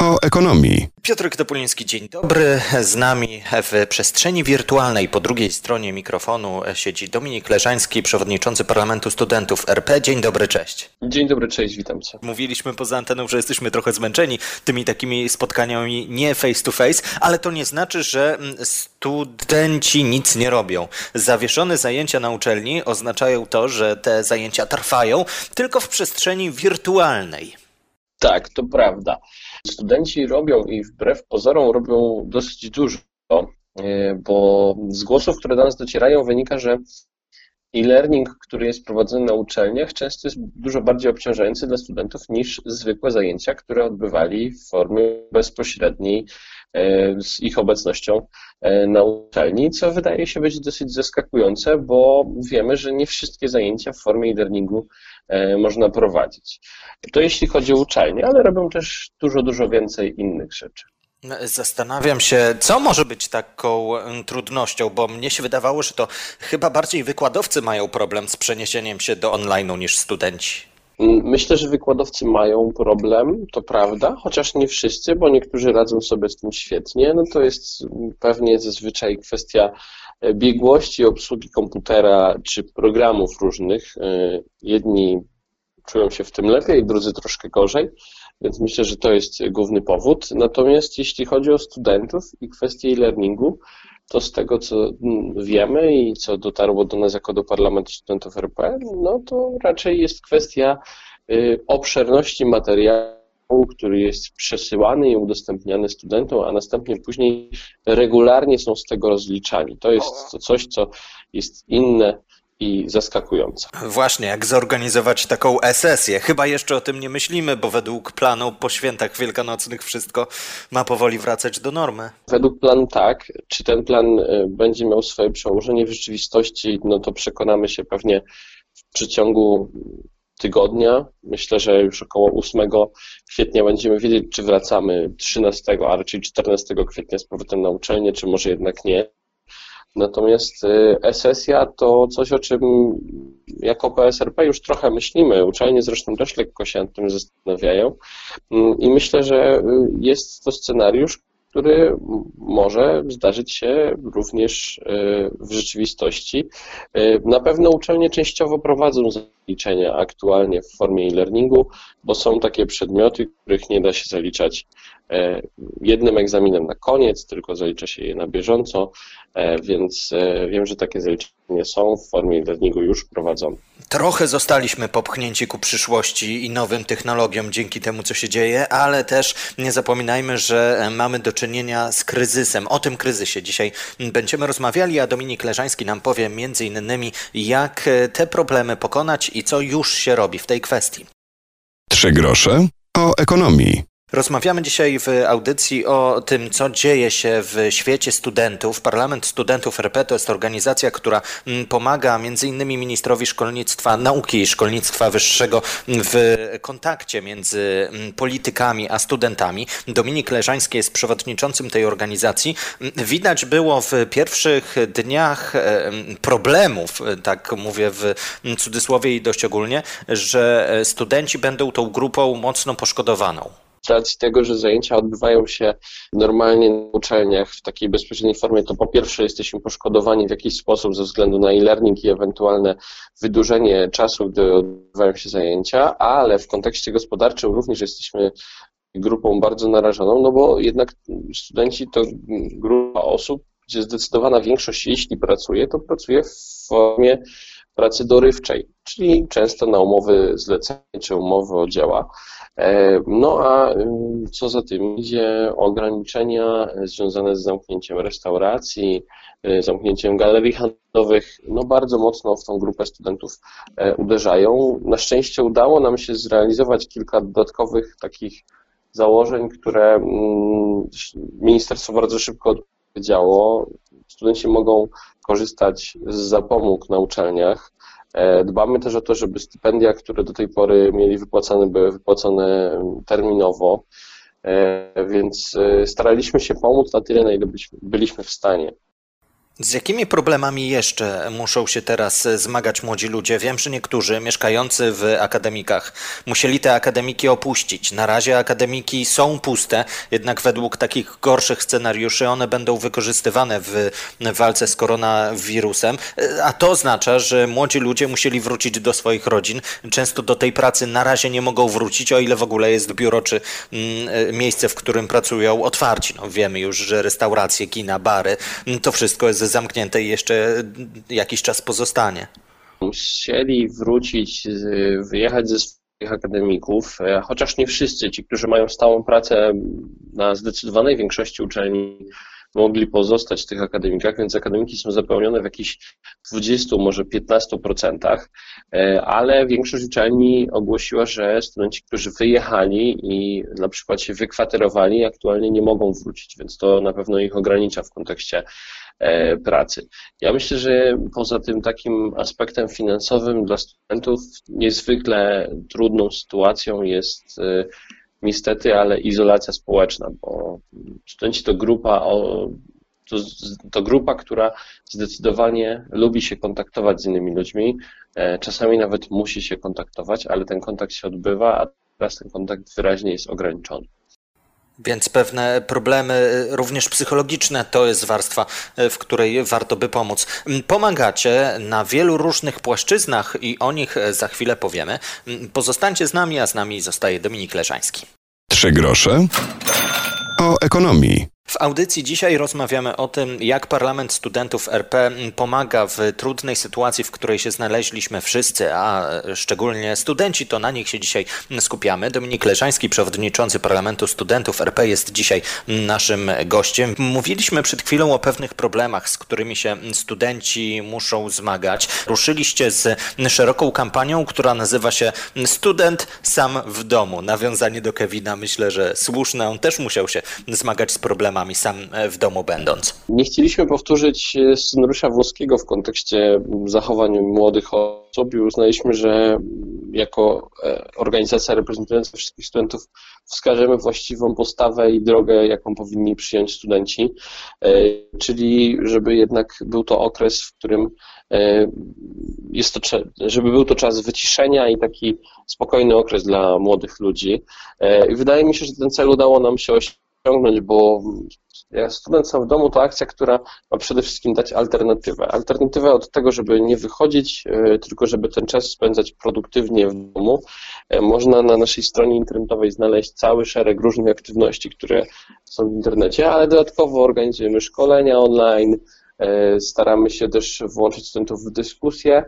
o ekonomii. Piotr Topuliński, dzień dobry. Z nami w przestrzeni wirtualnej po drugiej stronie mikrofonu siedzi Dominik Leżański, przewodniczący Parlamentu Studentów RP. Dzień dobry, cześć. Dzień dobry, cześć, witam cię. Mówiliśmy poza anteną, że jesteśmy trochę zmęczeni tymi takimi spotkaniami nie face to face, ale to nie znaczy, że studenci nic nie robią. Zawieszone zajęcia na uczelni oznaczają to, że te zajęcia trwają tylko w przestrzeni wirtualnej. Tak, to prawda. Studenci robią i wbrew pozorom robią dosyć dużo, e, bo z głosów, które do nas docierają, wynika, że e-learning, który jest prowadzony na uczelniach, często jest dużo bardziej obciążający dla studentów niż zwykłe zajęcia, które odbywali w formie bezpośredniej e, z ich obecnością e, na uczelni, co wydaje się być dosyć zaskakujące, bo wiemy, że nie wszystkie zajęcia w formie e-learningu można prowadzić. To jeśli chodzi o uczelnie, ale robią też dużo, dużo więcej innych rzeczy. No, zastanawiam się, co może być taką trudnością, bo mnie się wydawało, że to chyba bardziej wykładowcy mają problem z przeniesieniem się do online'u niż studenci. Myślę, że wykładowcy mają problem, to prawda, chociaż nie wszyscy, bo niektórzy radzą sobie z tym świetnie. No to jest pewnie zazwyczaj kwestia e, biegłości obsługi komputera czy programów różnych. E, jedni czują się w tym lepiej, drudzy troszkę gorzej, więc myślę, że to jest główny powód. Natomiast jeśli chodzi o studentów i kwestię e-learningu, to z tego, co wiemy i co dotarło do nas jako do Parlamentu Studentów RP, no to raczej jest kwestia y, obszerności materiału, który jest przesyłany i udostępniany studentom, a następnie później regularnie są z tego rozliczani. To jest coś, co jest inne i zaskakująca. Właśnie, jak zorganizować taką sesję? Chyba jeszcze o tym nie myślimy, bo według planu po świętach wielkanocnych wszystko ma powoli wracać do normy. Według planu tak. Czy ten plan y, będzie miał swoje przełożenie w rzeczywistości, no to przekonamy się pewnie w przeciągu tygodnia. Myślę, że już około 8 kwietnia będziemy wiedzieć, czy wracamy 13, a raczej 14 kwietnia z powrotem na uczelnię, czy może jednak nie. Natomiast e-sesja to coś, o czym jako PSRP już trochę myślimy. Uczelnie zresztą też lekko się nad tym zastanawiają mm, i myślę, że y, jest to scenariusz, który może zdarzyć się również y, w rzeczywistości. Y, na pewno uczelnie częściowo prowadzą zaliczenia aktualnie w formie e-learningu, bo są takie przedmioty, których nie da się zaliczać E, jednym egzaminem na koniec, tylko zalicza się je na bieżąco, e, więc e, wiem, że takie zaliczenia są w formie learningu już prowadzone. Trochę zostaliśmy popchnięci ku przyszłości i nowym technologiom dzięki temu, co się dzieje, ale też nie zapominajmy, że mamy do czynienia z kryzysem. O tym kryzysie dzisiaj będziemy rozmawiali, a Dominik Leżański nam powie między innymi, jak te problemy pokonać i co już się robi w tej kwestii. Trzy grosze o ekonomii. Rozmawiamy dzisiaj w audycji o tym, co dzieje się w świecie studentów. Parlament Studentów RP to jest organizacja, która mm, pomaga innymi ministrowi szkolnictwa, nauki i szkolnictwa wyższego w kontakcie między mm, politykami a studentami. Dominik Leżański jest przewodniczącym tej organizacji. Mm, widać było w pierwszych dniach e, problemów, e, tak mówię w cudzysłowie i dość ogólnie, że e, studenci będą tą grupą mocno poszkodowaną z racji tego, że zajęcia odbywają się normalnie na uczelniach w takiej bezpośredniej formie, to po pierwsze jesteśmy poszkodowani w jakiś sposób ze względu na e-learning i ewentualne wydłużenie czasu, gdy odbywają się zajęcia, ale w kontekście gospodarczym również jesteśmy grupą bardzo narażoną, no bo jednak studenci to grupa osób, gdzie zdecydowana większość, jeśli pracuje, to pracuje w formie pracy dorywczej, czyli często na umowy zlecenia czy umowy o dzieła. E, no a y, co za tym idzie, ograniczenia związane z zamknięciem restauracji, y, zamknięciem galerii handlowych, no bardzo mocno w tą grupę studentów e, uderzają. Na szczęście udało nam się zrealizować kilka dodatkowych takich założeń, które mm, ministerstwo bardzo szybko odpowiedziało. Studenci mogą korzystać z zapomóg na uczelniach. E, dbamy też o to, żeby stypendia, które do tej pory mieli wypłacane, były wypłacone terminowo, e, więc e, staraliśmy się pomóc na tyle, na ile byliśmy w stanie. Z jakimi problemami jeszcze muszą się teraz zmagać młodzi ludzie? Wiem, że niektórzy mieszkający w akademikach musieli te akademiki opuścić. Na razie akademiki są puste, jednak według takich gorszych scenariuszy one będą wykorzystywane w walce z koronawirusem, a to oznacza, że młodzi ludzie musieli wrócić do swoich rodzin. Często do tej pracy na razie nie mogą wrócić, o ile w ogóle jest biuro czy mm, miejsce, w którym pracują otwarci. No, wiemy już, że restauracje, kina, bary, to wszystko jest zamknięte i jeszcze jakiś czas pozostanie. Musieli wrócić, wyjechać ze swoich akademików, e, chociaż nie wszyscy, ci, którzy mają stałą pracę na zdecydowanej większości uczelni, mogli pozostać w tych akademikach, więc akademiki są zapełnione w jakichś 20, może 15%, e, ale większość uczelni ogłosiła, że studenci, którzy wyjechali i na przykład się wykwaterowali, aktualnie nie mogą wrócić, więc to na pewno ich ogranicza w kontekście e, pracy. Ja myślę, że poza tym takim aspektem finansowym dla studentów niezwykle trudną sytuacją jest e, niestety, ale izolacja społeczna, bo studenci to grupa, to, to grupa, która zdecydowanie lubi się kontaktować z innymi ludźmi, e, czasami nawet musi się kontaktować, ale ten kontakt się odbywa, a teraz ten kontakt wyraźnie jest ograniczony. Więc pewne problemy, e, również psychologiczne, to jest warstwa, e, w której warto by pomóc. Pomagacie na wielu różnych płaszczyznach i o nich za chwilę powiemy. Pozostańcie z nami, a z nami zostaje Dominik Leżański. Trzy grosze ekonomii. W audycji dzisiaj rozmawiamy o tym, jak Parlament Studentów RP pomaga w trudnej sytuacji, w której się znaleźliśmy wszyscy, a szczególnie studenci, to na nich się dzisiaj skupiamy. Dominik Leżański, przewodniczący Parlamentu Studentów RP jest dzisiaj naszym gościem. Mówiliśmy przed chwilą o pewnych problemach, z którymi się studenci muszą zmagać. Ruszyliście z szeroką kampanią, która nazywa się Student sam w domu. Nawiązanie do Kevina myślę, że słuszne. On też musiał się zmagać z problemami problemami sam e, w domu będąc. Nie chcieliśmy powtórzyć e, scenariusza włoskiego w kontekście zachowań młodych osób i uznaliśmy, że jako e, organizacja reprezentująca wszystkich studentów wskażemy właściwą postawę i drogę, jaką powinni przyjąć studenci, czyli żeby jednak był to okres, w którym jest to, żeby był to czas wyciszenia i taki spokojny okres dla młodych ludzi. I wydaje mi się, że ten cel udało nam się osiągnąć osiągnąć, bo student sam w domu to akcja, która ma przede wszystkim dać alternatywę. Alternatywę od tego, żeby nie wychodzić, e, tylko żeby ten czas spędzać produktywnie w domu. E, można na naszej stronie internetowej znaleźć cały szereg różnych aktywności, które są w internecie, ale dodatkowo organizujemy szkolenia online, e, staramy się też włączyć studentów w dyskusję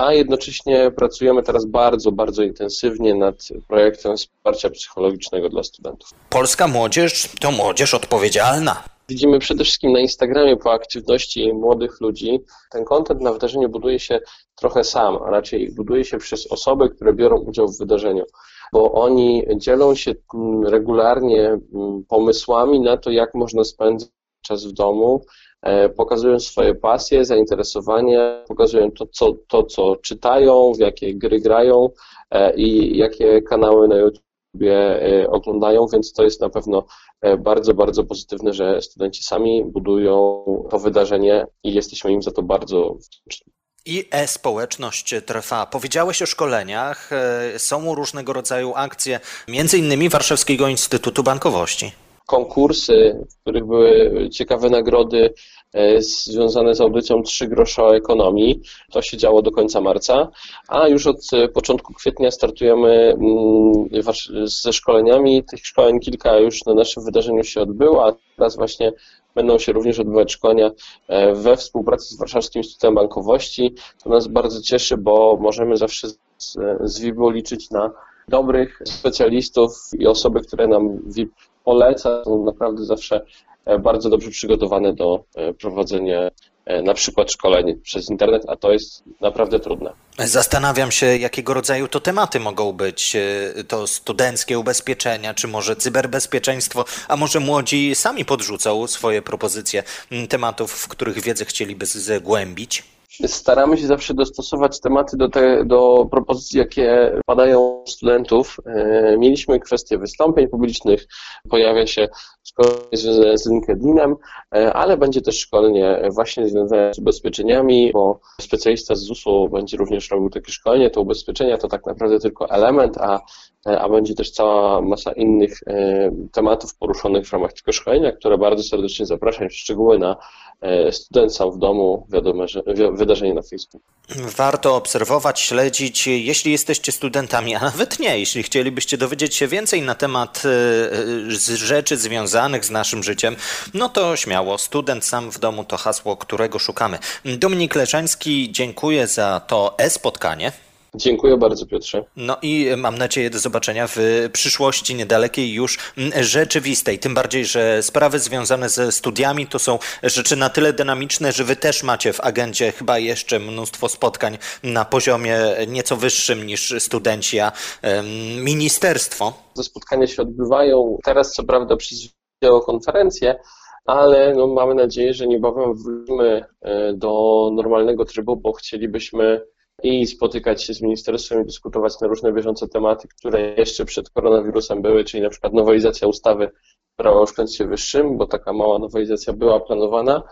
a jednocześnie pracujemy teraz bardzo, bardzo intensywnie nad projektem wsparcia psychologicznego dla studentów. Polska młodzież to młodzież odpowiedzialna. Widzimy przede wszystkim na Instagramie po aktywności młodych ludzi. Ten kontent na wydarzeniu buduje się trochę sam, a raczej buduje się przez osoby, które biorą udział w wydarzeniu, bo oni dzielą się mm, regularnie mm, pomysłami na to, jak można spędzać czas w domu, pokazują swoje pasje, zainteresowanie, pokazują to co, to, co czytają, w jakie gry grają e, i jakie kanały na YouTube e, oglądają, więc to jest na pewno bardzo, bardzo pozytywne, że studenci sami budują to wydarzenie i jesteśmy im za to bardzo wdzięczni. I e-społeczność trwa. Powiedziałeś o szkoleniach, są różnego rodzaju akcje, między innymi Warszawskiego Instytutu Bankowości konkursy, w których były ciekawe nagrody e, związane z audycją 3 grosze o ekonomii. To się działo do końca marca, a już od e, początku kwietnia startujemy mm, ze szkoleniami. Tych szkoleń kilka już na naszym wydarzeniu się odbyło, a teraz właśnie będą się również odbywać szkolenia e, we współpracy z Warszawskim Instytutem Bankowości. To nas bardzo cieszy, bo możemy zawsze z, z WIB-u liczyć na dobrych specjalistów i osoby, które nam WIB poleca, są naprawdę zawsze e, bardzo dobrze przygotowane do e, prowadzenia e, na przykład szkoleń przez internet, a to jest naprawdę trudne. Zastanawiam się, jakiego rodzaju to tematy mogą być. To studenckie ubezpieczenia, czy może cyberbezpieczeństwo, a może młodzi sami podrzucą swoje propozycje tematów, w których wiedzę chcieliby zgłębić? Staramy się zawsze dostosować tematy do, te, do propozycji, jakie padają studentów. E, mieliśmy kwestię wystąpień publicznych, pojawia się szkolenie związane z LinkedInem, e, ale będzie też szkolenie właśnie związane z ubezpieczeniami, bo specjalista z ZUS-u będzie również robił takie szkolenie. To ubezpieczenia to tak naprawdę tylko element, a, a będzie też cała masa innych tematów poruszonych w ramach tego szkolenia, które bardzo serdecznie zapraszam. Szczegóły na student sam w domu, wiadomo, że wydarzenie na Facebooku. Warto obserwować, śledzić, jeśli jesteście studentami, a nawet nie, jeśli chcielibyście dowiedzieć się więcej na temat e, rzeczy związanych z naszym życiem, no to śmiało, student sam w domu to hasło, którego szukamy. Dominik Leszański, dziękuję za to e-spotkanie. Dziękuję bardzo, Piotrze. No i mam nadzieję do zobaczenia w przyszłości niedalekiej już rzeczywistej. Tym bardziej, że sprawy związane ze studiami to są rzeczy na tyle dynamiczne, że wy też macie w agendzie chyba jeszcze mnóstwo spotkań na poziomie nieco wyższym niż studenci, a ministerstwo. Te spotkania się odbywają teraz, co prawda, przez wideokonferencję, ale no, mamy nadzieję, że niebawem wrócimy e, do normalnego trybu, bo chcielibyśmy i spotykać się z ministerstwem i dyskutować na różne bieżące tematy, które jeszcze przed koronawirusem były, czyli na przykład nowelizacja ustawy prawa o szkolnictwie wyższym, bo taka mała nowelizacja była planowana,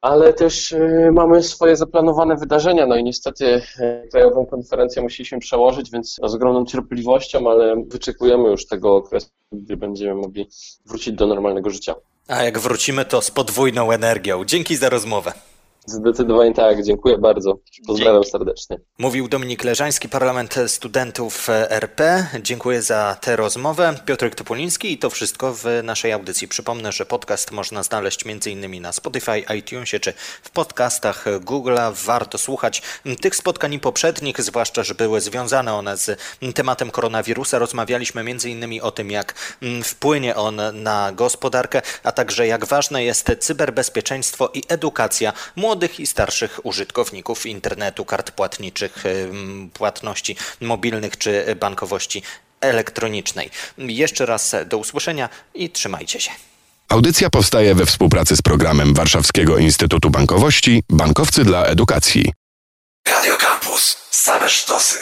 ale też y, mamy swoje zaplanowane wydarzenia, no i niestety y, krajową konferencję musieliśmy przełożyć, więc z ogromną cierpliwością, ale wyczekujemy już tego okresu, gdy będziemy mogli wrócić do normalnego życia. A jak wrócimy, to z podwójną energią. Dzięki za rozmowę. Zdecydowanie tak, dziękuję bardzo. Pozdrawiam serdecznie. Mówił Dominik Leżański, Parlament Studentów RP. Dziękuję za tę rozmowę. Piotrek Topoliński i to wszystko w naszej audycji. Przypomnę, że podcast można znaleźć m.in. na Spotify, iTunesie czy w podcastach Google'a. Warto słuchać tych spotkań poprzednich, zwłaszcza, że były związane one z tematem koronawirusa. Rozmawialiśmy m.in. o tym, jak wpłynie on na gospodarkę, a także jak ważne jest cyberbezpieczeństwo i edukacja młodych młodych i starszych użytkowników internetu, kart płatniczych, płatności mobilnych czy bankowości elektronicznej. Jeszcze raz do usłyszenia i trzymajcie się. Audycja powstaje we współpracy z programem Warszawskiego Instytutu Bankowości Bankowcy dla Edukacji. Radio Campus. Same sztosy.